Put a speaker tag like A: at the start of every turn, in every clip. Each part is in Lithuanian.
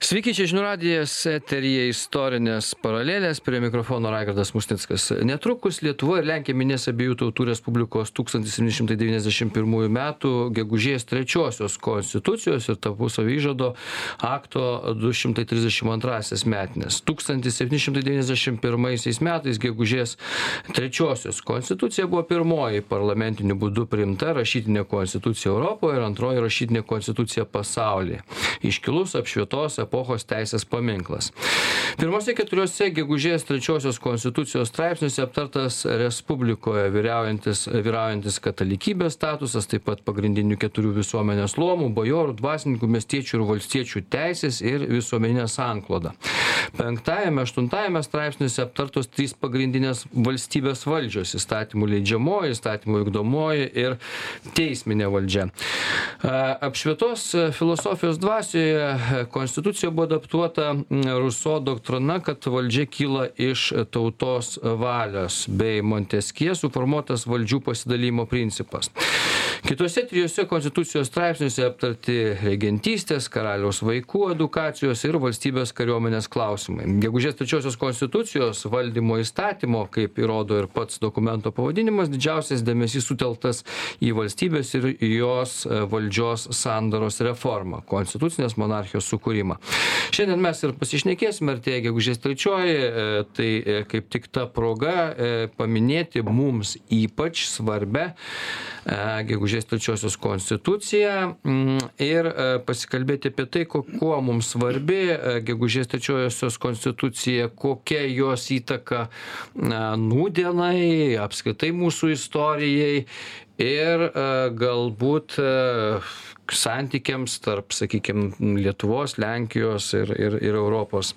A: Sveiki, čia žinių radijas, eterija istorinės paralelės, prie mikrofono Raigardas Musnickas. Netrukus Lietuva ir Lenkija minės abiejų tautų Respublikos 1791 m. gegužės trečiosios konstitucijos ir tarpusavio įžado akto 232 metinės. 1791 metais gegužės trečiosios konstitucija buvo pirmoji parlamentiniu būdu priimta rašytinė konstitucija Europoje ir antroji rašytinė konstitucija pasaulyje. Iškilus apšvietos epochos teisės paminklas. Pirmose keturiose gegužės trečiosios konstitucijos straipsniuose aptartas Respublikoje vyraujantis, vyraujantis katalikybės statusas, taip pat pagrindinių keturių visuomenės luomų, bajorų, dvasininkų, miestiečių ir valstiečių teisės ir visuomeninė sankloda. Penktajame, aštuntajame straipsniuose aptartos trys pagrindinės valstybės valdžios - įstatymų leidžiamoji, įstatymų vykdomoji ir teisminė valdžia. Apšvietos filosofijos dvasioje konstitucija konstitucija buvo adaptuota ruso doktrina kad valdžia kyla iš tautos valios bei monteskjė suformuotas valdžių pasidalijimo principas. Kituose trijuose konstitucijos straipsniuose aptarti regentystės karaliaus vaikų edukacijos ir valstybės kariuomenės klausimai. Gegužės trečiosios konstitucijos valdymo įstatymo kaip įrodo ir pats dokumento pavadinimas didžiausias dėmesys sutelktas į valstybės ir jos valdžios sandaros reformą konstitucinės monarchijos sukūrimą šiandien mes ir pasišnekėsim artėja gegužės trečioji tai kaip tik ta proga paminėti mums ypač svarbią gegužės trečiosios konstituciją mm, ir pasikalbėti apie tai kuo mums svarbi gegužės trečiosios konstitucija kokia jos įtaka nūdienai apskritai mūsų istorijai ir galbūt santykiams tarp sakykim lietuvos lenkijos ir ir ir europos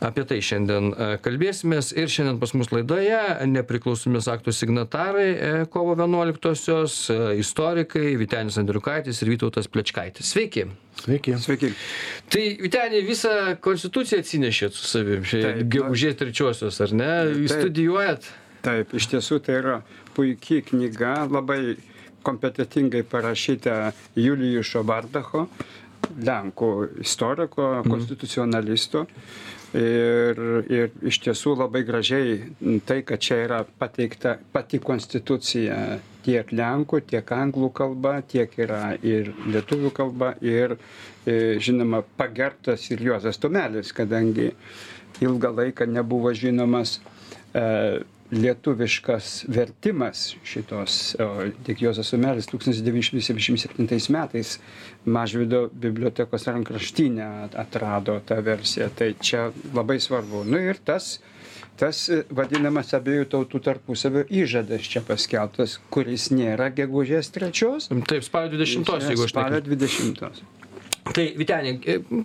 A: apie tai šiandien kalbėsimės ir šiandien pas mus laidoje nepriklausomybės akto signatarai kovo vienuoliktosios istorikai vytenis andriukaitis ir vytautas plečkaitis sveiki
B: Sveiki.
C: Sveiki.
A: Tai, Vitenį, visą konstituciją atsinešėt su savimi, gegužės trečiosios, ar ne? Jūs studijuojat?
C: Taip, iš tiesų tai yra puikiai knyga, labai kompetitingai parašyta Julijušo Bardacho, Lenkų istoriko, konstitucionalisto. Ir, ir iš tiesų labai gražiai tai, kad čia yra pateikta pati konstitucija tiek lenkų, tiek anglų kalba, tiek yra ir lietuvių kalba. Ir žinoma, pagertas ir Juozas Tumelis, kadangi ilgą laiką nebuvo žinomas e, lietuviškas vertimas šitos, tik Juozas Sumelis 1977 metais Mažvido bibliotekos rankraštinę atrado tą versiją. Tai čia labai svarbu. Nu ir tas, tas vadinamas abiejų tautų tarpusavio įžadas čia paskelbtas, kuris nėra gegužės trečios.
A: Taip, spalio 20, jeigu aš
C: Spalio 20.
A: Tai Vitenė,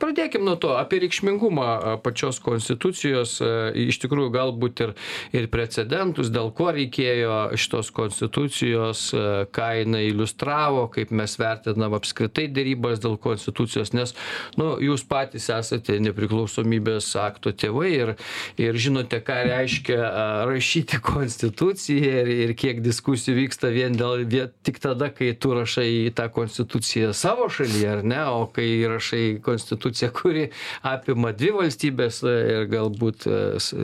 A: pradėkim nuo to, apie reikšmingumą pačios konstitucijos, iš tikrųjų galbūt ir, ir precedentus, dėl ko reikėjo šitos konstitucijos, ką jinai iliustravo, kaip mes vertinam apskritai dėrybas dėl konstitucijos, nes nu, jūs patys esate nepriklausomybės akto tėvai ir, ir žinote, ką reiškia rašyti konstituciją ir, ir kiek diskusijų vyksta vien dėl, vien, tik tada, kai tu rašai į tą konstituciją savo šalyje, ar ne, o kai įrašai konstituciją, kuri apima dvi valstybės ir galbūt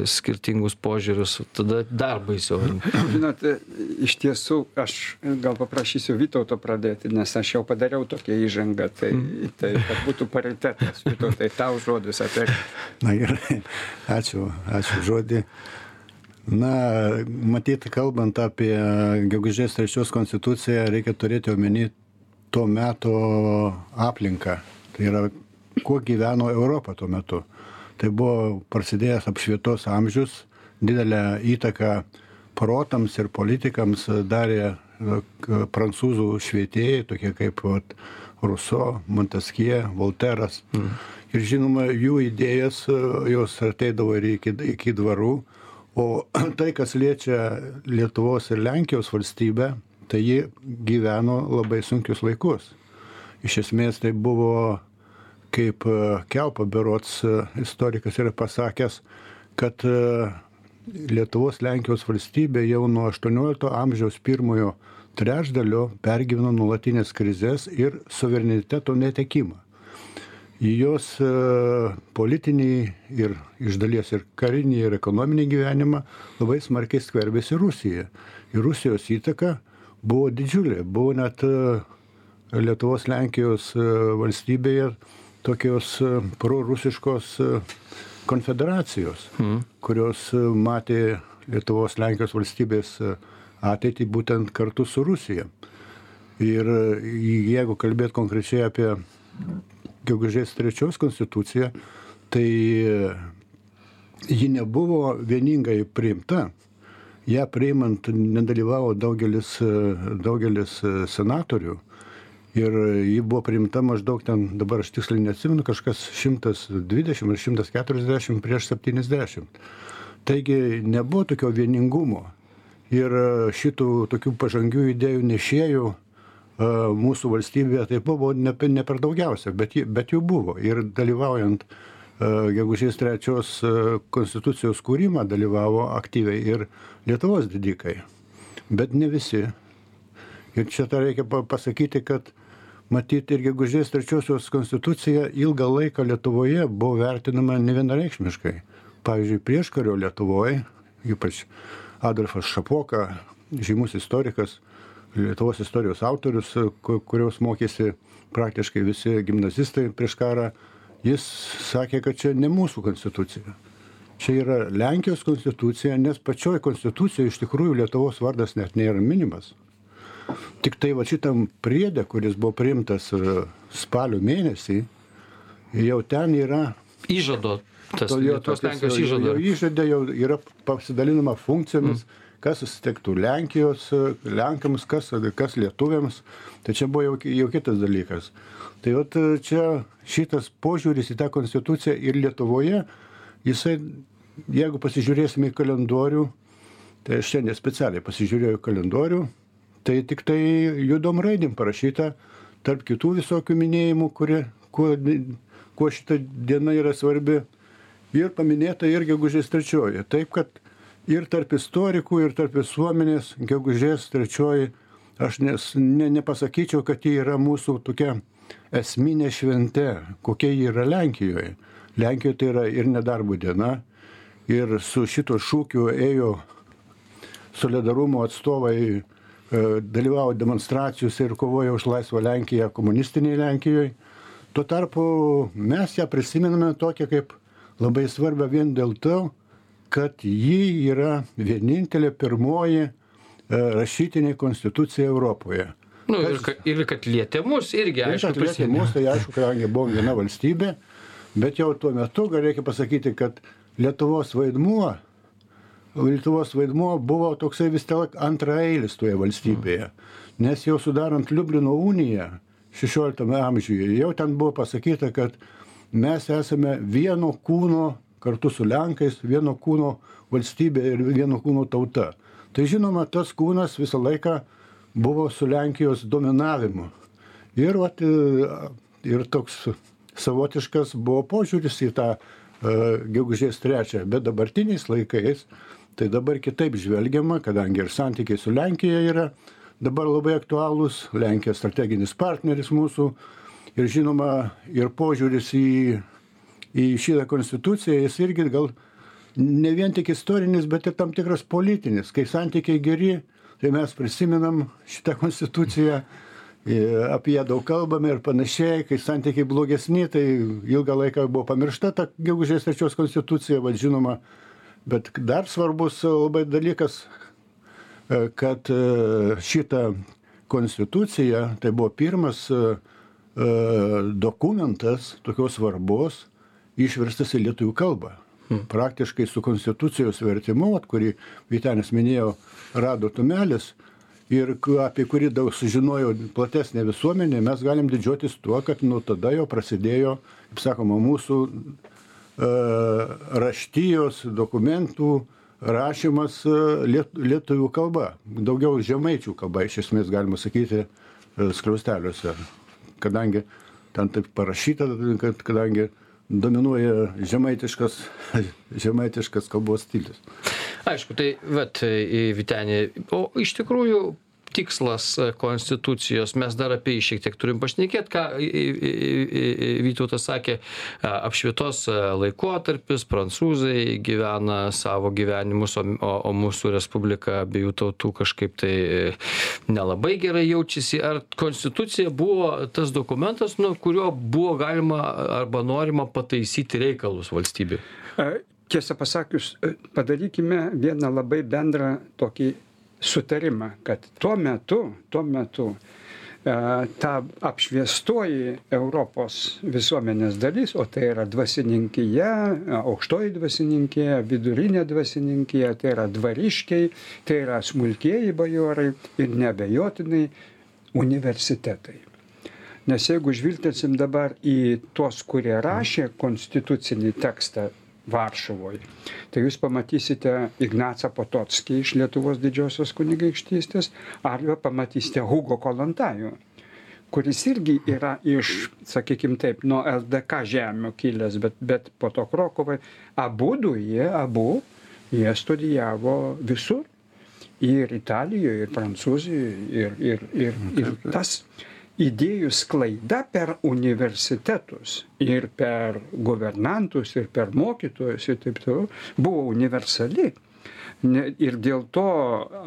A: skirtingus požiūrius, tada dar baisiau.
C: Žinot, iš tiesų, aš gal paprašysiu Vytauto pradėti, nes aš jau padariau tokią įžangą, tai, tai kad būtų paritetas. Vytautai, tau žodis apie.
B: Na gerai, ačiū, ačiū žodį. Na, matyti, kalbant apie gegužės trečios konstituciją, reikia turėti omeny tuo metu aplinką tai yra kuo gyveno Europa tuo metu. Tai buvo prasidėjęs apšvietos amžius, didelę įtaką protams ir politikams darė prancūzų švietėjai, tokie kaip vat, Ruso, Montesquieu, Volteras. Mm. Ir žinoma, jų idėjas jos ateidavo ir iki, iki dvarų. O tai, kas liečia Lietuvos ir Lenkijos valstybę, tai ji gyveno labai sunkius laikus. Iš esmės tai buvo kaip Kelpa berots istorikas yra pasakęs, kad Lietuvos Lenkijos valstybė jau nuo 18 amžiaus pirmojo trečdalio pergyveno nulatinės krizės ir suvereniteto netekimą. jos e, politinį ir iš dalies ir karinį ir ekonominį gyvenimą labai smarkiai skverbėsi Rusija. Ir Rusijos įtaka buvo didžiulė, buvo net e, Lietuvos Lenkijos e, valstybėje tokios prorusiškos konfederacijos, mm. kurios matė Lietuvos Lenkijos valstybės ateitį būtent kartu su Rusija. Ir jeigu kalbėt konkrečiai apie gegužės trečios konstitucija, tai ji nebuvo vieningai priimta. Ja priimant nedalyvavo daugelis, daugelis senatorių ir ji buvo priimta maždaug ten, dabar aš tiksliai neatsimenu, kažkas 120 ar 140 prieš 70. Taigi nebuvo tokio vieningumo. Ir šitų tokių pažangių idėjų nešėjų mūsų valstybėje taip buvo ne, ne per daugiausia, bet, bet jų buvo. Ir dalyvaujant gegužės trečios konstitucijos kūrimą dalyvavo aktyviai ir Lietuvos didikai. Bet ne visi. Ir čia tą reikia pasakyti, kad matyti ir gegužės trečiosios konstitucija ilgą laiką Lietuvoje buvo vertinama nevienareikšmiškai. Pavyzdžiui, prieškario Lietuvoje, ypač Adolfas Šapoka, žymus istorikas, Lietuvos istorijos autorius, kurios mokėsi praktiškai visi gimnazistai prieš karą, jis sakė, kad čia ne mūsų konstitucija. Čia yra Lenkijos konstitucija, nes pačioj konstitucijoje iš tikrųjų Lietuvos vardas net nėra minimas. Tik tai va šitam priedė, kuris buvo priimtas e, spalio mėnesį, jau ten yra.
A: Įžado. Tas Lietuvos Lenkijos įžado.
B: Jau įžadė, jau yra pasidalinama funkcijomis. Mm kas susitiktų Lenkijos, Lenkams, kas, kas lietuviams. Tai čia buvo jau, jau kitas dalykas. Tai vat, čia šitas požiūris į tą konstituciją ir Lietuvoje, jisai, jeigu pasižiūrėsime į kalendorių, tai aš šiandien specialiai pasižiūrėjau kalendorių, tai tik tai judom raidėm parašyta, tarp kitų visokių minėjimų, kurie, kuo, kuo šita diena yra svarbi, ir paminėta ir gegužės trečioji. Taip, kad ir tarp istorikų, ir tarp visuomenės gegužės trečioji, aš nes, ne, nepasakyčiau, kad ji yra mūsų tokia esminė švente, kokia ji yra Lenkijoje. Lenkijoje tai yra ir nedarbo diena, ir su šito šūkiu ėjo solidarumo atstovai, e, dalyvavo demonstracijose ir kovojo už laisvą Lenkiją komunistiniai Lenkijoje. Tuo tarpu mes ją prisimename tokią kaip labai svarbią vien dėl to, kad ji yra vienintelė pirmoji e, rašytinė konstitucija Europoje.
A: Nu, ir, kad, ir kad lietė mus irgi, aišku,
B: kad lietė mus, tai aišku, kadangi buvom viena valstybė, bet jau tuo metu gal reikia pasakyti, kad Lietuvos vaidmuo, Lietuvos vaidmuo buvo toksai vis tiek antraeilis toje valstybėje, nes jau sudarant Liublino uniją 16 amžiuje, jau ten buvo pasakyta, kad mes esame vieno kūno kartu su Lenkais, vieno kūno valstybė ir vieno kūno tauta. Tai žinoma, tas kūnas visą laiką buvo su Lenkijos dominavimu. Ir, vat, ir toks savotiškas buvo požiūris į tą uh, gegužės trečią, bet dabartiniais laikais tai dabar kitaip žvelgiama, kadangi ir santykiai su Lenkija yra dabar labai aktualūs, Lenkija strateginis partneris mūsų ir žinoma ir požiūris į į šitą konstituciją, jis irgi gal ne vien tik istorinis, bet ir tam tikras politinis. Kai santykiai geri, tai mes prisimenam šitą konstituciją, apie ją daug kalbame ir panašiai, kai santykiai blogesni, tai ilgą laiką buvo pamiršta ta gegužės trečios konstitucija, vad žinoma, bet dar svarbus labai dalykas, e, kad e, šitą konstituciją, tai buvo pirmas e, dokumentas tokios svarbos, išverstas į lietuvių kalbą. Hmm. Praktiškai su konstitucijos vertimu, kurį Vitenis minėjo, rado tumelis ir apie kurį daug sužinojo platesnė visuomenė, mes galim didžiuotis tuo, kad nuo tada jau prasidėjo, kaip sakoma, mūsų uh, raštijos dokumentų rašymas uh, liet, lietuvių kalba, daugiau žemaičių kalba, iš esmės galima sakyti, uh, skliausteliuose, kadangi ten taip parašyta, kad kadangi dominuoja žemaitiškas, žemaitiškas kalbos stilius.
A: Aišku, tai, vat, Vitenė, o iš tikrųjų tikslas konstitucijos. Mes dar apie jį šiek tiek turim pašnekėt ką vytautas sakė a apšvietos laikotarpis prancūzai gyvena savo gyvenimus o o mūsų respublika abiejų tautų kažkaip tai nelabai gerai jaučiasi. Ar konstitucija buvo tas dokumentas nuo kurio buvo galima arba norima pataisyti reikalus valstybėj
C: tiesą pasakius padarykime vieną labai bendrą tokį sutarimą kad tuo metu tuo metu e, ta apšviestoji Europos visuomenės dalis, o tai yra dvasininkija, aukštoji dvasininkija, vidurinė dvasininkija, tai yra dvariškiai, tai yra smulkieji bajorai ir nebejotinai universitetai. Nes jeigu žvilgtelsim dabar į tuos, kurie rašė konstitucinį tekstą Varšuvoje. Tai jūs pamatysite Ignacą Pototskį iš Lietuvos didžiosios kunigaikštystės, arba pamatysite Hugo Kolantajų, kuris irgi yra iš, sakykime taip, nuo LDK žemio kilęs, bet, bet po to Krokovai. Abu du jie, abu, jie studijavo visur. Ir Italijoje, ir Prancūzijoje, ir, ir, ir, ir tas idėjų sklaida per universitetus ir per guvernantus ir per mokytojus ir taip toliau buvo universali ne ir dėl to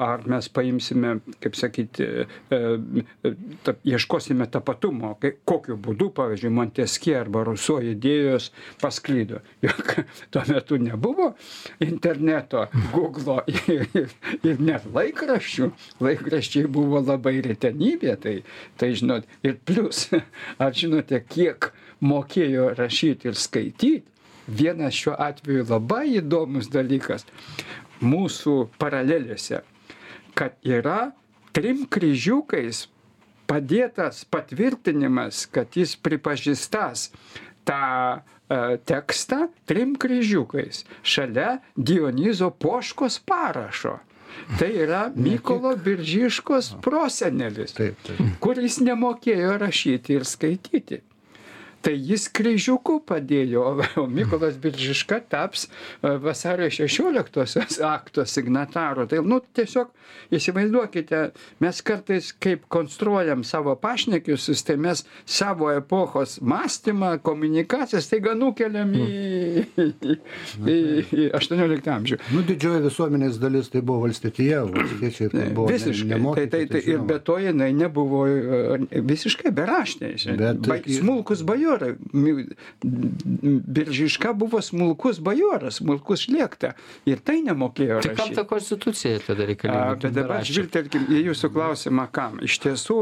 C: ar mes paimsime kaip sakyti e, e, ta ieškosime tapatumo kai kokiu būdu pavyzdžiui monteskjė arba ruso idėjos pasklido. Juk tuo metu nebuvo interneto guglo ir ir net laikraščių. Laikraščiai buvo labai retenybė tai tai žinot ir plius ar žinote kiek mokėjo rašyt ir skaityt vienas šiuo atveju labai įdomus dalykas mūsų paralelėse, kad yra trim kryžiukais padėtas patvirtinimas, kad jis pripažįstas tą e, tekstą trim kryžiukais šalia Dionizo Poškos parašo. Tai yra Mykolo Biržiškos prosenelis,
B: Taip, taip.
C: kuris nemokėjo rašyti ir skaityti tai jis kryžiuku padėjo o mykolas biržiška taps e, vasario šešioliktosios akto signataru. Tai nu tiesiog įsivaizduokite mes kartais kaip konstruojam savo pašnekesius tai mes savo epochos mąstymą komunikaciją staiga nukeliam į į į aštuonioliktą amžių.
B: Nu, didžioji visuomenės dalis tai buvo valstietija, valstiečiai tai buvo ne-
C: Visiškai. Tai,
B: nemokyti,
C: tai, tai, ir be to jinai nebuvo e, visiškai beraštė.
B: Bet-
C: Bet smulkus bajorai. Biržiška buvo smulkus bajoras, smulkus šliekta. Ir tai nemokėjo
A: tai kam ta konstitucija tada reikalinga
C: Bet dabar žvilgtelkim į jūsų klausimą, kam. Iš tiesų,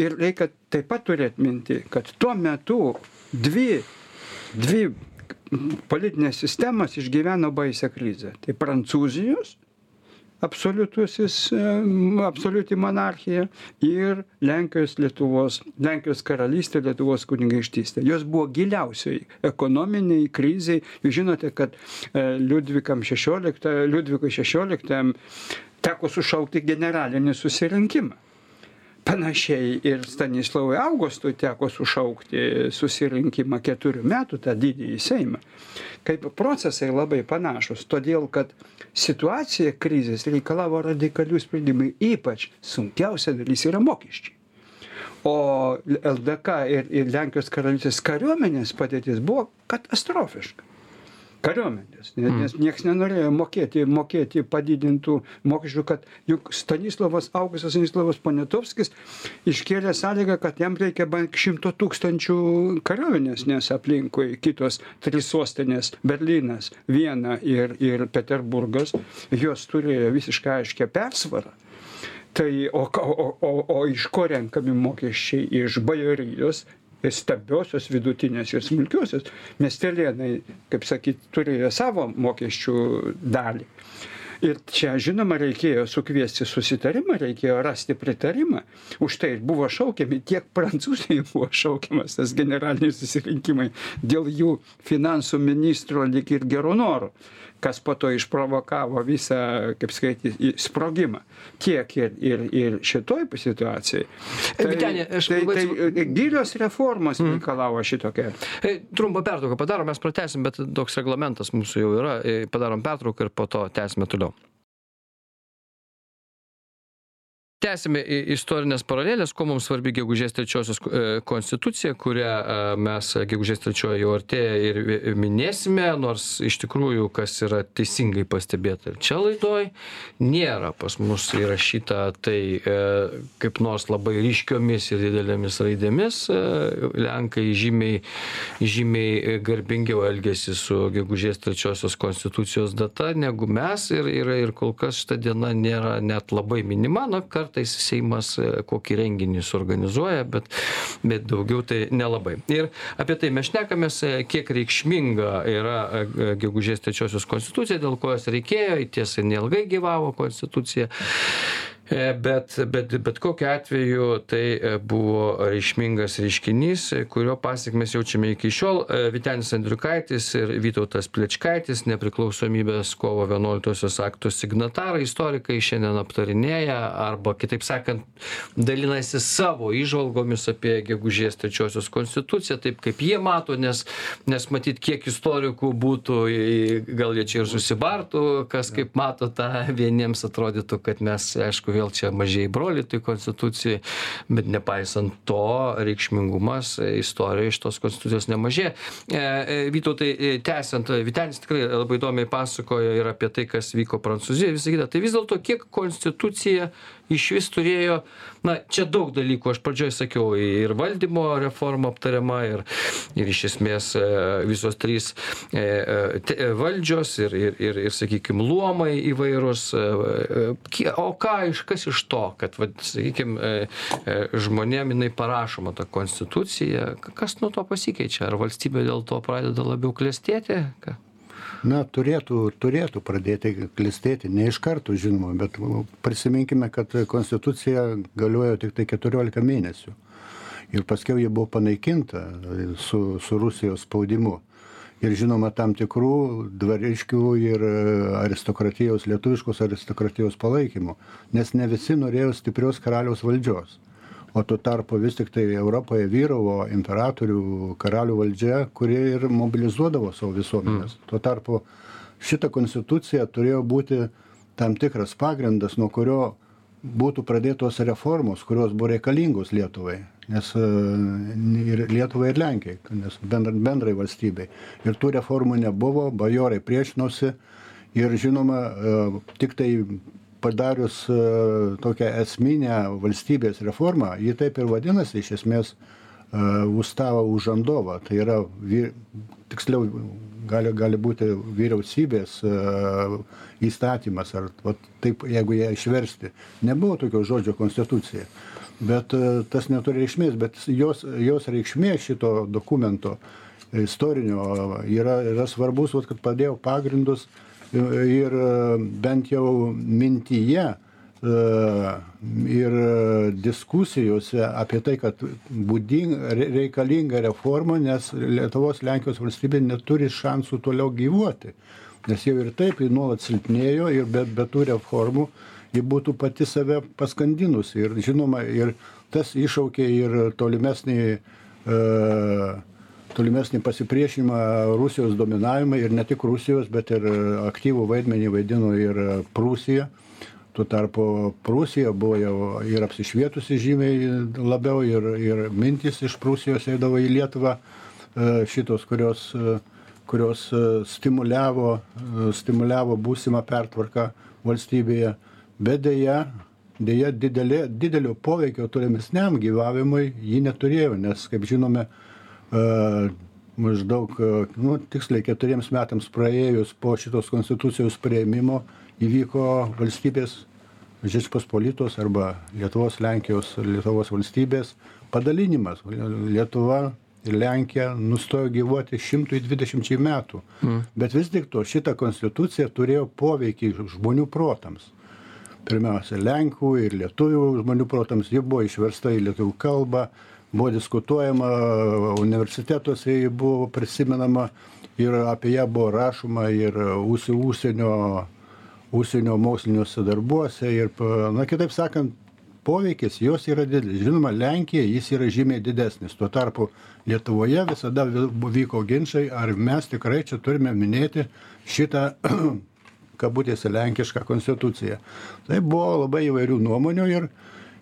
C: ir reikia taip pat turėti minti, kad tuo metu dvi, dvi politinės sistemas išgyveno baisę krizę. Tai Prancūzijos absoliutusis, e, absoliuti monarchija ir Lenkijos, Lietuvos, Lenkijos karalystė, Lietuvos kunigaikštystė. Jos buvo giliausiai ekonominiai kriziai. Jūs žinote, kad e, Liudvikam 16, Liudvikui 16 teko sušaukti generalinį susirinkimą. Panašiai ir Stanislavui Augustui teko sušaukti susirinkimą keturių metų, tą didįjį Seimą. Kaip procesai labai panašus, todėl kad situacija krizės reikalavo radikalių sprendimų, ypač sunkiausia dalis yra mokesčiai. O LDK ir, ir Lenkijos karalystės kariuomenės padėtis buvo katastrofiška kariuomenės, nes, nes niekas nenorėjo mokėti, mokėti padidintų mokesčių, kad juk Stanislavas Augustas Stanislavas Poniatovskis iškėlė sąlygą, kad jam reikia bank šimto tūkstančių kariuomenės, nes aplinkui kitos trys sostinės - Berlynas, Viena ir, ir Peterburgas, jos turėjo visiškai aiškę persvarą. Tai o, ką- o, o, o iš ko renkami mokesčiai? Iš bajorijos stambiosios, vidutinės ir smulkiosios. Miestelėnai, kaip sakyt, turėjo savo mokesčių dalį. Ir čia, žinoma, reikėjo sukviesti susitarimą, reikėjo rasti pritarimą. Už tai buvo šaukiami, tiek prancūzai buvo šaukiamas tas generaliniai susirinkimai dėl jų finansų ministro lik ir gerų norų, kas po to išprovokavo visą, kaip skaityti, sprogimą. Tiek ir, ir, ir šitoj situacijai.
A: Aš
C: tai,
A: labai
C: tai, tai gilios reformos reikalavo šitokia.
A: E, Trumpą pertrauką padarom, mes pratesim, bet toks reglamentas mūsų jau yra. E, Padarom pertrauką ir po to tęsime toliau. Tęsiame istorines paraleles kuo mums svarbi gegužės trečiosios konstitucija kurią mes gegužės trečioji jau artėja ir minėsime nors iš tikrųjų kas yra teisingai pastebėta ir čia laidoj nėra pas mus įrašyta tai kaip nors labai ryškiomis ir didelėmis raidėmis lenkai žymiai žymiai garbingiau elgiasi su gegužės trečiosios konstitucijos data negu mes ir ir ir kol kas šita diena nėra net labai minima. Na kartais seimas e, kokį renginį suorganizuoja bet bet daugiau tai nelabai. Ir apie tai mes šnekamės e, kiek reikšminga yra e, gegužės trečiosios konstitucija dėl ko jos reikėjo tiesa neilgai gyvavo konstitucija bet bet bet kokiu atveju tai e, buvo reikšmingas reiškinys kurio pasekmes jaučiame iki šiol. E, vytenis andriukaitis ir vytautas plečkaitis nepriklausomybės kovo vienuoliktosios akto signatarai istorikai šiandien aptarinėja arba kitaip sakant dalinasi savo įžvalgomis apie gegužės trečiosios konstituciją taip kaip jie mato nes nes matyt kiek istorikų būtų gal jie čia ir susibartų kas kaip mato tą vieniems atrodytų kad mes aišku vėl čia mažieji broliai toj konstitucijoj bet nepaisant to reikšmingumas istorijoj šitos konstitucijos nemažėja. E, e, vytautai e, tęsiant vytenis tikrai labai įdomiai pasakojo ir apie tai kas vyko prancūzijoj visa kita. Tai vis dėlto kiek konstitucija išvis turėjo na čia daug dalykų. Aš pradžioj sakiau ir valdymo reforma aptariama ir ir iš esmės e, visos trys e, e, valdžios ir ir ir ir sakykim luomai įvairūs o ką iš kas iš to kad vat sakykim žmonėm jinai parašoma ta konstitucija kas nuo to pasikeičia? Ar valstybė dėl to pradeda labiau klestėti? Ką
B: na turėtų turėtų pradėti klestėti ne iš karto žinoma bet prisiminkime kad konstitucija galiojo tiktai keturiolika mėnesių. Ir paskiau ji buvo panaikinta su su rusijos spaudimu. Ir žinoma tam tikrų dvariškių ir aristokratijos lietuviškos aristokratijos palaikymo nes ne visi norėjo stiprios karaliaus valdžios o tuo tarpu vis tiktai europoje vyravo imperatorių karalių valdžia kuri ir mobilizuodavo savo visuomenes tuo tarpu šita konstitucija turėjo būti tam tikras pagrindas nuo kurio būtų pradėtos reformos kurios buvo reikalingos lietuvai nes e, ir lietuvai ir lenkijai nes bendra bendrai valstybei. Ir tų reformų nebuvo bajorai priešinosi. Ir žinoma e, tiktai padarius e, tokią esminę valstybės reformą ji taip ir vadinasi iš esmės e, Užandova, tai yra, tiksliau, gali, gali būti vyriausybės e, įstatymas, ar va, taip, jeigu ją išversti. Nebuvo tokio žodžio konstitucija, bet tas neturi reikšmės, bet jos, jos reikšmė šito dokumento istorinio yra, yra svarbus, vat, kad padėjo pagrindus uh, ir e, bent jau mintyje e, ir diskusijose apie tai, kad būdinga, reikalinga reforma, nes Lietuvos Lenkijos valstybė neturi šansų toliau gyvuoti. Nes jau ir taip ji nuolat silpnėjo ir be, be tų reformų ji būtų pati save paskandinusi. Ir žinoma, ir tas iššaukė ir tolimesnį uh, tolimesnį pasipriešinimą Rusijos dominavimui ir ne tik Rusijos, bet ir aktyvų vaidmenį vaidino ir Prūsija. Tuo tarpu Prūsija buvo jau ir apsišvietusi žymiai labiau ir, ir mintis iš Prūsijos eidavo į Lietuvą e, šitos, kurios, kurios stimuliavo, stimuliavo būsimą pertvarką valstybėje. Bet dėja, dėja didelė, didelio poveikio tolimesniam gyvavimui ji neturėjo, nes, kaip žinome, maždaug, nu, tiksliai keturiems metams praėjus po šitos konstitucijos prieimimo įvyko valstybės Žečpospolitos arba Lietuvos, Lenkijos, Lietuvos valstybės padalinimas. Lietuva ir Lenkija nustojo gyvuoti 120 metų. Mm. Bet vis tik to šita konstitucija turėjo poveikį žmonių protams. Pirmiausia, Lenkų ir Lietuvių žmonių protams, ji buvo išversta į lietuvių kalbą, buvo diskutuojama universitetuose ji buvo prisimenama ir apie ją buvo rašoma ir užsi užsienio užsienio moksliniuose darbuose ir na kitaip sakant poveikis jos yra didelis. Žinoma lenkija jis yra žymiai didesnis. Tuo tarpu lietuvoje visada vyko ginčai ar mes tikrai čia turime minėti šitą kabutėse lenkišką konstituciją. Tai buvo labai įvairių nuomonių ir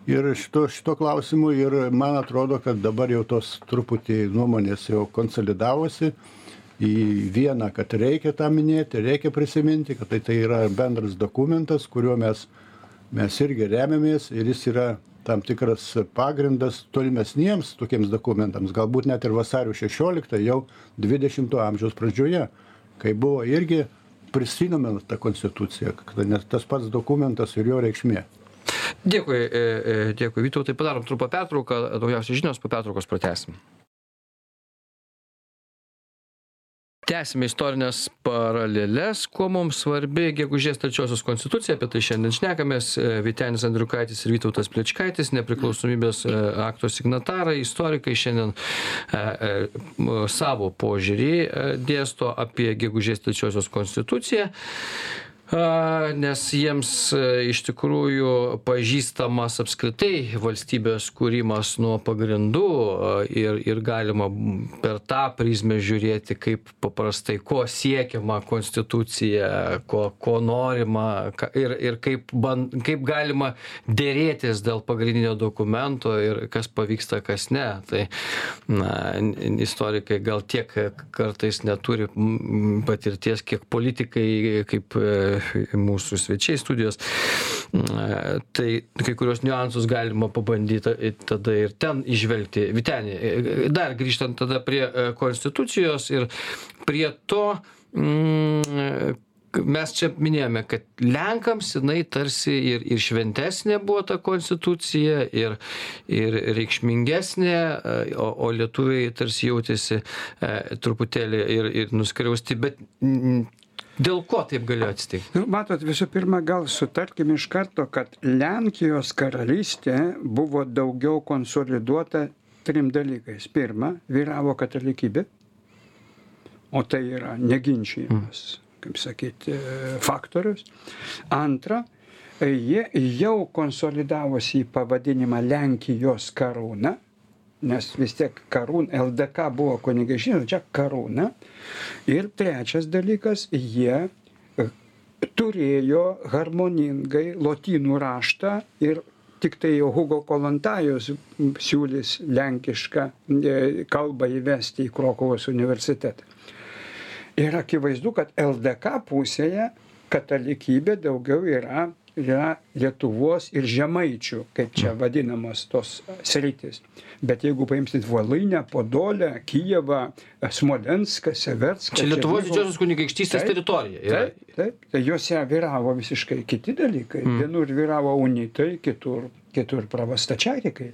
B: ir šito šituo klausimu ir man atrodo kad dabar jau tos truputį nuomonės jau konsolidavosi į vieną kad reikia tą minėti reikia prisiminti kad tai tai yra bendras dokumentas kuriuo mes mes irgi remiamės ir jis yra tam tikras pagrindas tolimesniems tokiems dokumentams galbūt net ir vasario šešioliktą jau dvidešimto amžiaus pradžioje kai buvo irgi prisimenama ta konstitucija kad net tas pats dokumentas ir jo reikšmė
A: Dėkui, e, e, dėkui Vytautai, padarom trumpą pertrauką, naujausios žinios po pertraukos pratęsim. Tęsime istorinės paralelės, kuo mums svarbi gegužės trečiosios konstitucija, apie tai šiandien šnekamės, e, Vitenis Andriukaitis ir Vytautas Plečkaitis, nepriklausomybės akto signatarai, istorikai šiandien savo požiūrį dėsto apie gegužės trečiosios konstituciją nes jiems e, iš tikrųjų pažįstamas apskritai valstybės kūrimas nuo pagrindų ir ir galima per tą prizmę žiūrėti kaip paprastai ko siekiama konstitucija ko ko norima ir ir kaip ban kaip galima derėtis dėl pagrindinio dokumento ir kas pavyksta kas ne. Tai na istorikai gal tiek kartais neturi patirties kiek politikai kaip e, mūsų svečiai studijos. Tai kai kurios niuansus galima pabandyti tada ir ten išvelgti. Vitenį, dar grįžtant tada prie e, konstitucijos ir prie to, mm, mes čia minėjome, kad Lenkams jinai tarsi ir, ir šventesnė buvo ta konstitucija, ir, ir reikšmingesnė, e, o, o lietuviai tarsi jautėsi e, truputėlį ir, ir nuskriausti, bet Dėl ko taip galėjo atsitikti?
C: Nu, matot, visų pirma, gal sutarkim iš karto, kad Lenkijos karalystė buvo daugiau konsoliduota trim dalykais. Pirma, vyravo katalikybė, o tai yra neginčiamas, kaip sakyti, faktorius. Antra, jie jau konsolidavosi į pavadinimą Lenkijos karūną nes vis tiek karūn ldk buvo kunigaikštystė čia karūna. Ir trečias dalykas jie e, turėjo harmoningai lotynų raštą ir tiktai jau hugo kolontajus siūlys lenkišką e, kalbą įvesti į krokuvos universitetą. Ir akivaizdu kad ldk pusėje katalikybė daugiau yra yra lietuvos ir žemaičių kaip čia vadinamos tos sritys. Bet jeigu paimsit voluinę podolę kijevą smolenską severską
A: čia lietuvos didžiosios kunigaikštystės teritorija yra.
C: taip taip. Tai jose vyravo visiškai kiti dalykai.
A: Mm.
C: vienur vyravo unitai kitur kitur pravastačiatikai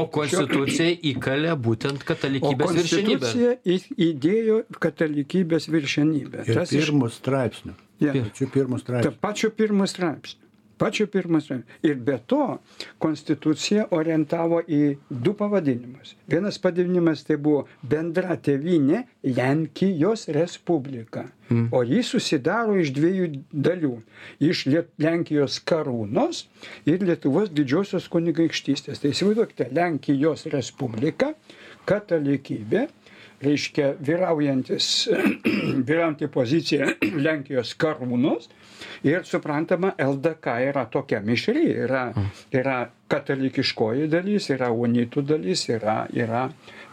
A: O konstitucija įkalė būtent katalikybės viršenybę.
C: konstitucija įdėjo katalikybės viršenybę.
B: Ir
C: tas iš
B: pirmu straipsniu
C: Ja.
B: pačiu pirmu straipsniu
C: pačio pirmo straipsnio. Pačio pirmo straipsnio. Ir be to, konstitucija orientavo į du pavadinimus. Vienas pavadinimas tai buvo bendra tevinė Lenkijos Respublika. Mm. O jis susidaro iš dviejų dalių. Iš Liet Lenkijos karūnos ir Lietuvos didžiosios kunigaikštystės. Tai įsivaizduokite, Lenkijos Respublika, katalikybė, reiškia vyraujantis, vyraujanti pozicija Lenkijos karūnos ir suprantama, LDK yra tokia mišri, yra, yra katalikiškoji dalis, yra unitų dalis, yra, yra,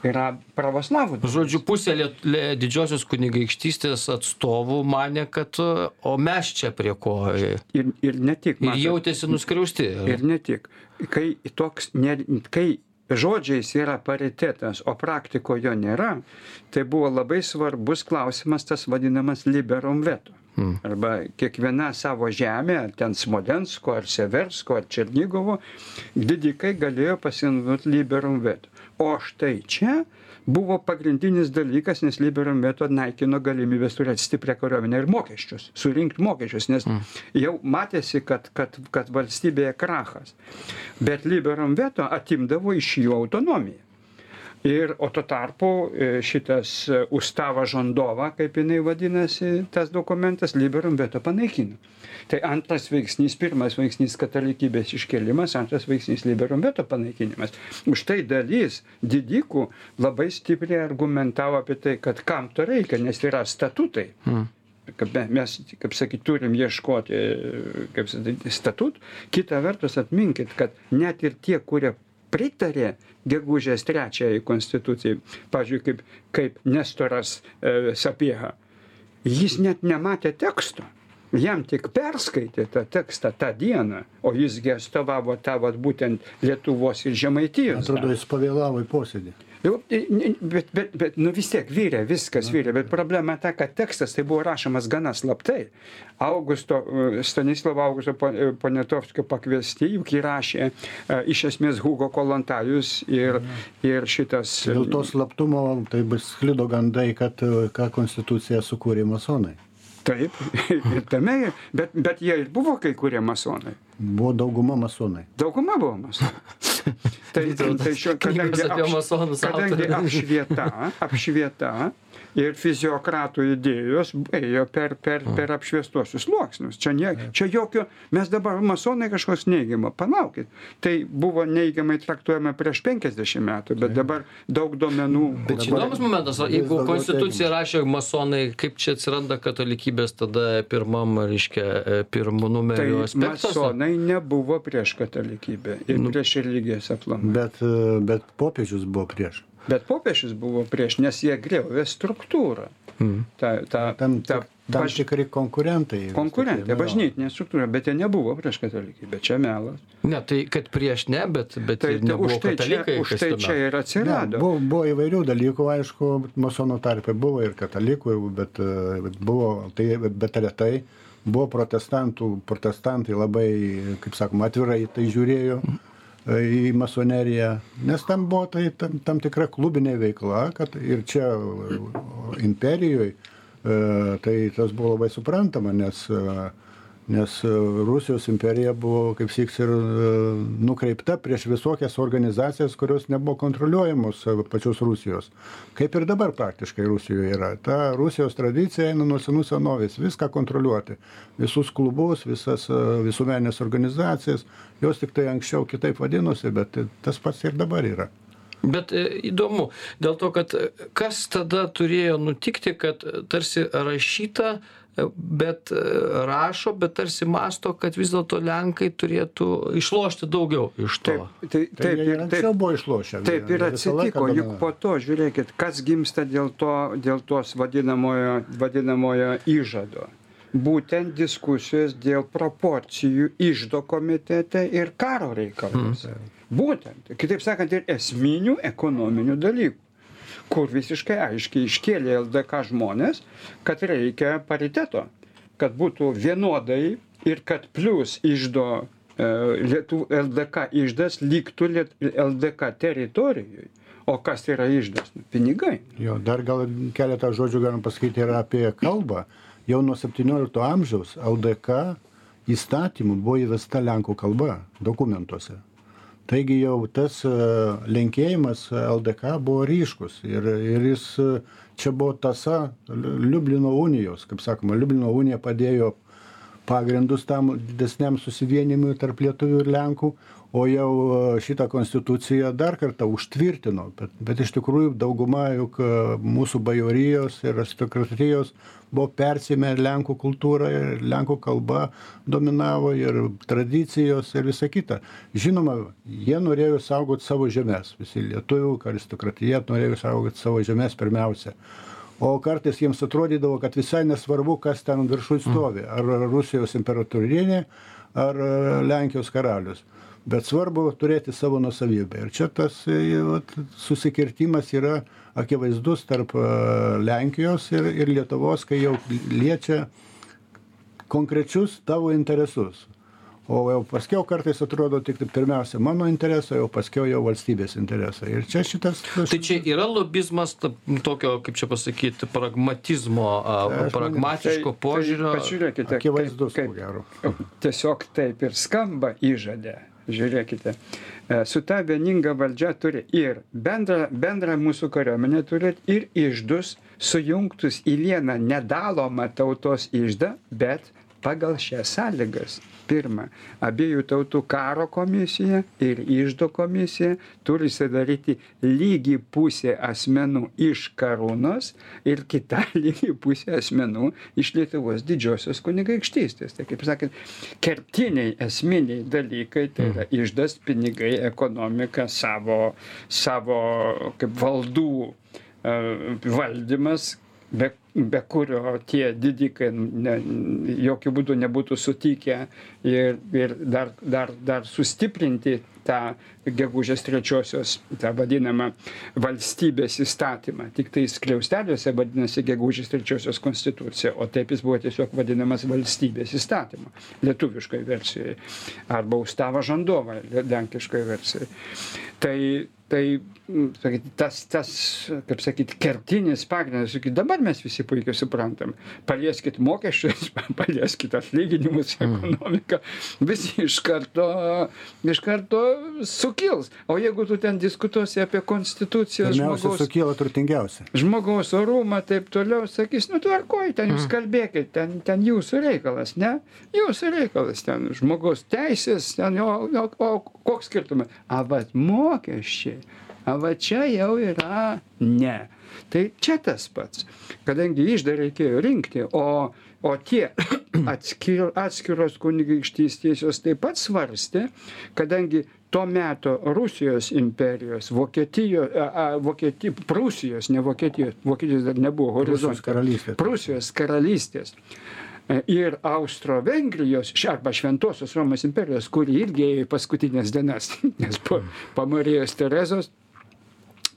C: yra pravoslavų dalis.
A: Žodžiu, pusė liet, lė, didžiosios kunigaikštystės atstovų mane, kad o mes čia prie ko. Ir
C: Ir, ir ne tik. matot,
A: jautėsi nuskriausti.
C: Ir ne tik. Kai, toks, ne, kai žodžiais yra paritetas, o praktikoje jo nėra, tai buvo labai svarbus klausimas tas vadinamas liberum veto.
A: Hmm.
C: Arba kiekviena savo žemė, ar ten Smolensko, ar Seversko, ar Černygovo, didikai galėjo pasinaudoti liberum veto. O štai čia buvo pagrindinis dalykas, nes liberum veto naikino galimybės turėti stiprią kariuomenę ir mokesčius, surinkti mokesčius, nes jau matėsi, kad, kad, kad valstybėje krachas. Bet liberum veto atimdavo iš jų autonomiją. Ir, o tuo tarpu e, šitas e, Ustava Žondova, kaip jinai vadinasi, tas dokumentas liberum veto panaikino. Tai antras veiksnys, pirmas veiksnys katalikybės iškelimas, antras veiksnys liberum veto panaikinimas. Už tai dalis didikų labai stipriai argumentavo apie tai, kad kam to reikia, nes yra statutai.
A: Mm.
C: mes, kaip sakyt, turim ieškoti, kaip sakyti, statutų. Kita vertus, atminkit, kad net ir tie, kurie pritarė gegužės trečiajai konstitucijai, pavyzdžiui, kaip, kaip Nestoras e, Sapieha, jis net nematė teksto. Jam tik perskaitė tą tekstą tą dieną, o jisgi atstovavo tą vat, būtent Lietuvos ir Žemaitijos.
B: Atrodo, jis pavėlavo į posėdį.
C: Jau, i- ni- Bet, bet, bet, nu vis tiek vyrė, viskas vyrė, bet problema ta, kad tekstas tai buvo rašomas gana slaptai. Augusto, e, Stanislovo Augusto e, Poniatovskio pakviesti, juk įrašė e, iš esmės Hugo Kolontajus ir, ir šitas...
B: Dėl to slaptumo tai bus sklido gandai, kad ką konstituciją sukūrė masonai.
C: Taip, ir tame, bet, bet jie ir buvo kai kurie masonai.
B: Buvo dauguma masonai.
C: Dauguma buvo masonai. Tai, tai
A: Knygos
C: kadangi,
A: apie
C: apš,
A: masonus
C: kadangi apšvieta, apšvieta ir fiziokratų idėjos ėjo per, per, per apšviestuosius sluoksnius. Čia, ne, čia jokio, mes dabar masonai kažkoks neigiamo, palaukit. Tai buvo neigiamai traktuojama prieš 50 metų, bet dabar daug duomenų.
A: Bet čia
B: Dabar
A: įdomus momentas, jeigu konstituciją rašė masonai, kaip čia atsiranda katalikybės tada pirmam, reiškia, pirmų
C: Tai
A: numerių aspektuose?
C: masonai nebuvo prieš katalikybę ir
A: Nu.
C: prieš religijas aplamai.
B: Bet, e, bet popiežius buvo prieš.
C: Bet popiežius buvo prieš, nes jie griovė struktūrą.
A: Mm.
C: Ta, ta,
B: Tam,
C: ta,
B: tam tikri konkurentai. tokie,
C: bažnytinė struktūra, bet jie nebuvo prieš katalikybę, čia melas.
A: Ne, tai kad prieš ne, bet, bet
C: Tai, tai
A: nebuvo
C: už tai čia,
A: katalikai.
C: už
A: kas
C: tai čia ir
B: Ne,
C: atsirado.
B: buvo, buvo įvairių dalykų, aišku, masonų tarpe buvo ir katalikų, bet, bet buvo, tai, bet retai buvo protestantų, protestantai labai, kaip sakoma, atvirai tai žiūrėjo e, į masoneriją, nes tam buvo tai tam, tam tikra klubinė veikla, kad ir čia imperijoje tai tas buvo labai suprantama, nes e, nes e, Rusijos imperija buvo, kaip siks, ir e, nukreipta prieš visokias organizacijas, kurios nebuvo kontroliuojamos e, pačios Rusijos. Kaip ir dabar praktiškai Rusijoje yra. Ta Rusijos tradicija eina nuo senų senovės, viską kontroliuoti. Visus klubus, visas visuomenės organizacijas, jos tik tai anksčiau kitaip vadinosi, bet tas pats ir dabar yra.
A: Bet įdomu, dėl to, kad kas tada turėjo nutikti, kad tarsi rašyta, bet e, rašo, bet tarsi masto, kad vis dėlto Lenkai turėtų išlošti daugiau iš to.
C: Taip, tai,
B: Tai
C: taip,
B: jie ir anksčiau
C: taip,
B: buvo išlošę.
C: taip ir atsitiko, juk po to, žiūrėkit, kas gimsta dėl, to, dėl tos vadinamojo, vadinamojo įžado. Būtent diskusijos dėl proporcijų išdo komitete ir karo reikalus. Būtent, kitaip sakant, ir esminių ekonominių dalykų kur visiškai aiškiai iškėlė LDK žmonės, kad reikia pariteto, kad būtų vienodai ir kad plus išdo e, Lietuv, LDK išdas liktų Liet, LDK teritorijoje. O kas yra išdas? Nu, Pinigai.
B: Jo, dar gal keletą žodžių galim pasakyti ir apie kalbą. Jau nuo 17 amžiaus LDK įstatymų buvo įvesta lenkų kalba dokumentuose. Taigi jau tas e, lenkėjimas LDK buvo ryškus ir, ir jis e, čia buvo tasa Liublino unijos, kaip sakoma, Liublino unija padėjo pagrindus tam didesniam susivienimui tarp lietuvių ir lenkų, o jau e, šitą konstituciją dar kartą užtvirtino. Bet, bet iš tikrųjų dauguma juk e, mūsų bajorijos ir aristokratijos buvo persėmę lenkų kultūrą ir lenkų kalba dominavo ir tradicijos ir visa kita. Žinoma, jie norėjo saugoti savo žemės, visi lietuvių aristokratija norėjo saugoti savo žemės pirmiausia. O kartais jiems atrodydavo, kad visai nesvarbu, kas ten viršui stovi. Ar Rusijos imperatorienė, ar e, Lenkijos karalius. Bet svarbu turėti savo nusavybę. Ir čia tas e, vat, susikirtimas yra akivaizdus tarp e, Lenkijos ir, ir Lietuvos, kai jau liečia konkrečius tavo interesus. O jau paskiau kartais atrodo tik tai pirmiausia mano interesai, o paskiau jau valstybės interesai. Ir čia šitas...
A: Tai čia yra lobizmas ta- tokio, kaip čia pasakyti, pragmatizmo,
B: aš
A: pragmatiško požiūrio.
C: Tai, pažiūrėkite,
B: Akivaizdus,
C: kaip,
B: ko gero.
C: kaip, tiesiog taip ir skamba įžadė. Žiūrėkite, e, su ta vieninga valdžia turi ir bendrą, bendrą mūsų kariuomenę turi ir išdus sujungtus į vieną nedalomą tautos išdą, bet pagal šias sąlygas. Pirma abiejų tautų karo komisija ir iždo komisija turi sudaryti lygi pusė asmenų iš karūnos ir kita lygi pusė asmenų iš lietuvos didžiosios kunigaikštystės. Tai kaip sakant kertiniai esminiai dalykai tai yra iždas pinigai ekonomika savo savo kaip valdų e, valdymas be be kurio tie didikai ne jokiu būdu nebūtų sutikę ir ir dar dar dar sustiprinti tą gegužės trečiosios tą vadinamą valstybės įstatymą. Tiktai skliausteliuose vadinasi gegužės trečiosios konstitucija o taip jis buvo tiesiog vadinamas valstybės įstatymu lietuviškoj versijoj arba ustava žandova lenkiškoj versijoj. Tai tai sakyt tas tas kaip sakyt kertinis pagrindas sakyt dabar mes visi puikiai suprantam. Palieskit mokesčius palieskit atlyginimus ekonomiką. Visi iš karto iš karto sukils. O jeigu tu ten diskutuosi apie
B: Pirmiausia,
C: žmogaus
B: sukyla turtingiausia.
C: žmogaus orumą taip toliau sakys nu tvarkoj ten jūs kalbėkit ten ten jūsų reikalas ne? Jūsų reikalas ten žmogaus teisės ten o o o koks skirtumas? A vat mokesčiai. A va čia jau yra ne. Tai čia tas pats. Kadangi iždą reikėjo rinkti o o tie atskir atskiros kunigaikštystės jos taip pat svarstė kadangi to meto rusijos imperijos vokietijo a a vokieti prūsijos ne vokietijos vokietijos dar nebuvo horizonte. prūsijos karalystės ir austro-vengrijos arba šventosios romos imperijos kuri irgi ėjo į paskutines dienas nes po po marijos terezos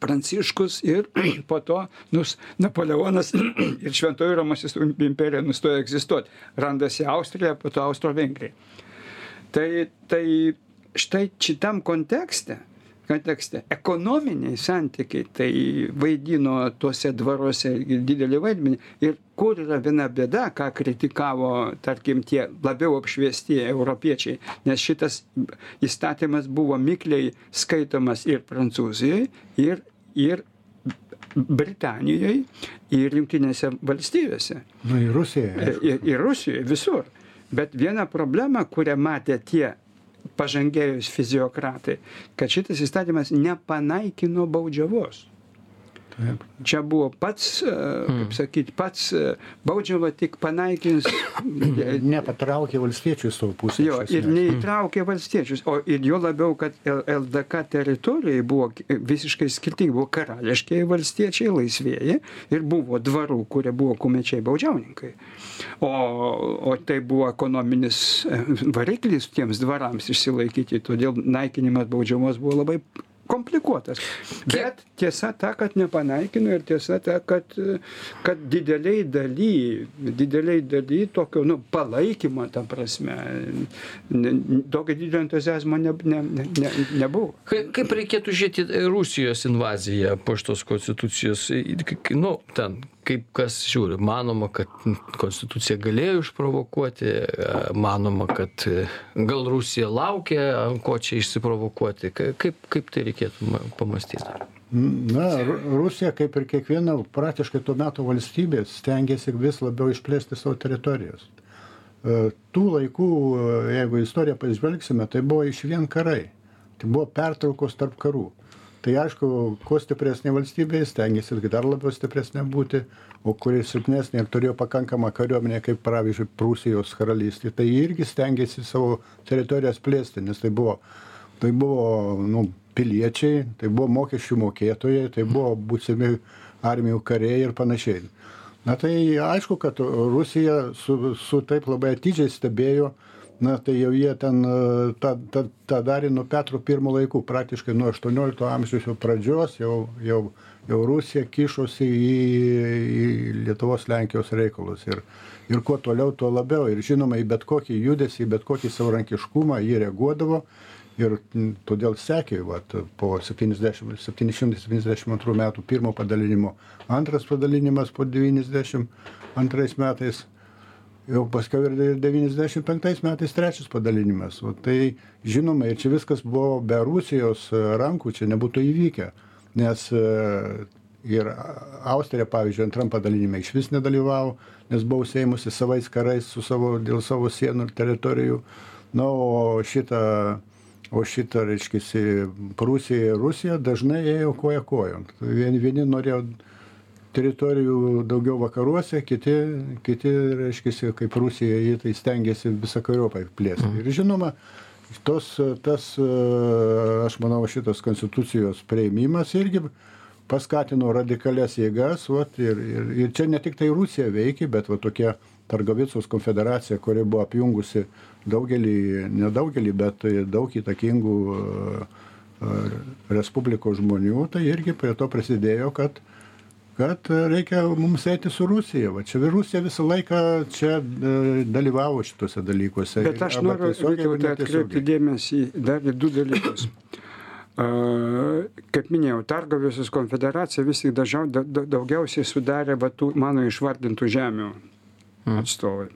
C: pranciškus ir po to nus napoleonas ir šventoji romos imperija nustojo egzistuot. Randasi austrija po to austro-vengrija. Tai tai štai šitam kontekste kontekste ekonominiai santykiai tai vaidino tuose dvaruose didelį vaidmenį ir kur yra viena bėda ką kritikavo tarkim tie labiau apšviesti europiečiai nes šitas įstatymas buvo mikliai skaitomas ir prancūzijoj ir ir britanijoj ir jungtinėse valstijose
B: Nu, Rusiją. aišku.
C: ir, ir Rusijoje, visur. Bet viena problema, kurią matė tie pažangėjus fiziokratai, kad šitas įstatymas nepanaikino baudžiavos. Čia buvo pats, e, kaip sakyti, pats e, baudžiava tik panaikins
B: Nepatraukė valstiečių į savo pusę.
C: Jo, ir neįtraukė valstiečius. O ir jo labiau, kad LDK teritorijai buvo visiškai skirtingi. Buvo karališkiai valstiečiai, laisvėjai ir buvo dvarų, kurie buvo kumečiai baudžiauninkai. O, o tai buvo ekonominis e, variklis tiems dvarams išsilaikyti. Todėl naikinimas baudžiamos buvo labai komplikuotas. Bet tiesa ta, kad nepanaikino ir tiesa ta, kad, kad dideliai daly, dideliai daly tokio, nu, palaikymo, ta prasme, tokio didelio entuzijazmo ne, ne, ne, ne, nebuvo.
A: Kaip, reikėtų žiūrėti Rusijos invaziją po šitos konstitucijos? Nu, ten, kaip kas žiūri, manoma, kad konstitucija galėjo išprovokuoti, manoma, kad e, gal Rusija laukia, ant ko čia išsiprovokuoti. Ka- Kaip, kaip tai reikėtų pamastyti?
B: Na, Ru- Rusija, kaip ir kiekviena praktiškai tuo metu valstybė, stengiasi vis labiau išplėsti savo teritorijos. E, Tų laikų, e, jeigu istoriją pažvelgsime, tai buvo iš vien karai. Tai buvo pertraukos tarp karų. Tai aišku, kuo stipresnė valstybė, stengiasi dar labiau stipresnė būti, o kuri silpnesnė ir turėjo pakankamą kariuomenę, kaip pavyzdžiui Prūsijos karalystė, tai irgi stengiasi savo teritorijas plėsti, nes tai buvo, tai buvo nu, piliečiai, tai buvo mokesčių mokėtojai, tai buvo būsimi armijų kariai ir panašiai. Na tai aišku, kad Rusija su, su taip labai atidžiai stebėjo, na tai jau jie ten e, tą, tą, tą darė nuo Petro pirmo laikų, praktiškai nuo 18 amžiaus pradžios, jau, jau, jau Rusija kišosi į, į Lietuvos Lenkijos reikalus. Ir, ir kuo toliau, tuo labiau. Ir žinoma, į bet kokį judesį, į bet kokį savarankiškumą jie reaguodavo. Ir todėl sekė vat, po 70, 772 metų pirmo padalinimo, antras padalinimas po 92 metais, jau paskui ir 95 metais trečias padalinimas. O tai žinoma, ir čia viskas buvo be Rusijos e, rankų, čia nebūtų įvykę, nes e, ir austrija pavyzdžiui antram padalinime išvis nedalyvavo nes buvo užsiėmusi savais karais su savo dėl savo sienų ir teritorijų. Na o šita o šita reiškiasi prūsija ir rusija dažnai ėjo koja kojon. Vieni vieni norėjo teritorijų daugiau vakaruose kiti kiti reiškiasi kaip rusija ji tai stengėsi visokeriopai plėsti. Ir žinoma tos tas aš manau šitas konstitucijos priėmimas irgi paskatino radikalias jėgas vat ir ir ir čia ne tiktai rusija veikė bet va tokia targovicos konfederacija kuri buvo apjungusi daugelį ne daugelį bet daug įtakingų respublikos žmonių tai irgi prie to prisidėjo kad kad reikia mums eiti su rusija. Va čia rusija visą laiką čia dalyvavo šituose dalykuose.
C: Bet aš noriu vytautai atkreipti dėmesį dar į du dalykus. Kaip minėjau targovicos konfederacija vis tik dažniau daugiausiai sudarė va tų mano išvardintų žemių mm. atstovai.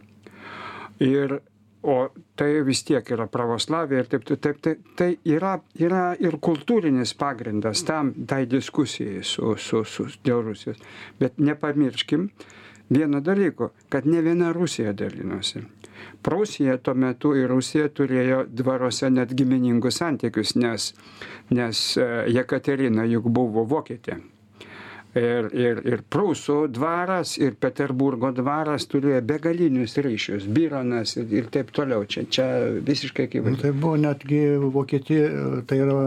C: Ir o tai vis tiek yra pravoslavija ir taip taip tai tai yra yra ir kultūrinis pagrindas tam tai diskusijai su su su dėl rusijos. Bet nepamirškim vieno dalyko kad ne viena rusija dalinosi. Prūsija tuo metu ir rusija turėjo dvaruose net giminingus santykius nes nes e, jekaterina juk buvo vokietė ir ir ir prūsų dvaras ir peterburgo dvaras turėjo begalinius ryšius bironas ir ir taip toliau. Čia čia visiškai
B: nu,
C: akivaizdu.
B: tai buvo netgi vokietija tai yra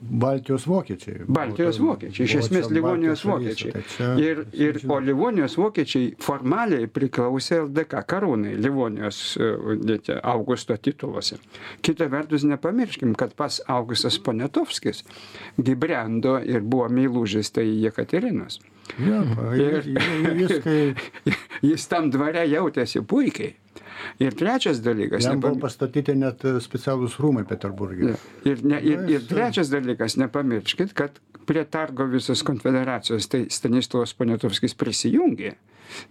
B: Baltijos vokiečiai.
C: Baltijos vokiečiai, iš esmės Livonijos vokiečiai. Tai čia, ir, ir, o Livonijos vokiečiai formaliai priklausė LDK karūnai, Livonijos e, Augusto tituluose. Kita vertus, nepamirškim, kad pas Augustas Ponetovskis gibrendo ir buvo meilužis tai Jekaterinos.
B: Ja, ir, jis, kai...
C: jis tam dvare jautėsi puikiai. Ir trečias dalykas.
B: Jam nepam... buvo pastatyti net specialūs rūmai Peterburgė.
C: Ir, ne, ir, ir trečias dalykas, nepamirškit, kad prie Targo visos konfederacijos tai Stanislavas Poniatovskis prisijungė.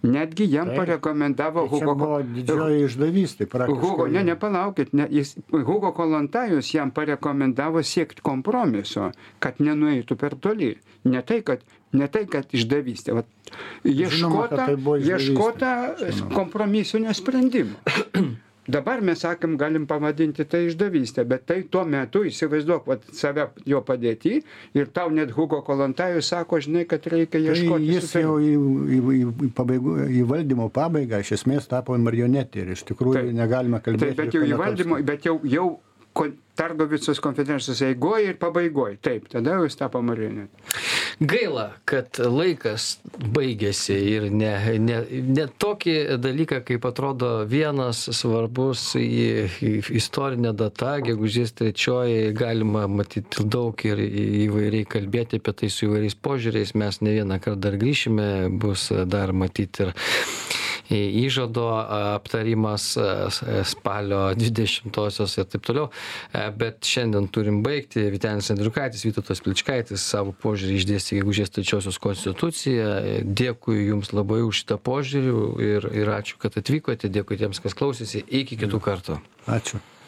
C: Netgi jam Taip. parekomendavo
B: tai Hugo. buvo didžioji išdavystė, praktiškai.
C: Hugo, ne, nepalaukit, ne, jis, Hugo Kolontajus jam parekomendavo siekti kompromiso, kad nenueitų per toli. Ne tai, kad ne tai kad išdavystė vat ieškota
B: tai
C: ieškota kompromisinio sprendimo dabar mes sakom galim pavadinti tai išdavyste bet tai tuo metu įsivaizduok vat save jo padėty ir tau net hugo kolontajus sako žinai kad reikia
B: tai
C: ieškoti
B: jis jau į, į, į, pabaigų, į valdymo pabaigą iš esmės tapo marionetė ir iš tikrųjų negalima kalbėti.
C: Taip, bet jau į valdymo, bet jau, jau Targovicos konferencijos eigoje ir pabaigoje. Taip, tada jau jis tapo marionetė.
A: Gaila, kad laikas baigėsi ir ne, ne, ne tokį dalyką, kaip atrodo vienas svarbus į, į istorinė data, gegužės trečioji, galima matyti daug ir įvairiai kalbėti apie tai su įvairiais požiūriais. Mes ne vieną kartą dar grįšime, bus dar matyti ir įžado aptarimas spalio 20-osios ir taip toliau. Bet šiandien turim baigti. Vitenis Andriukaitis, Vytautas Pličkaitis savo požiūrį išdėstė gegužės trečiosios konstituciją. Dėkui Jums labai už šitą požiūrį ir, ir ačiū, kad atvykote. Dėkui tiems, kas klausėsi. Iki kitų kartų.
B: Ačiū.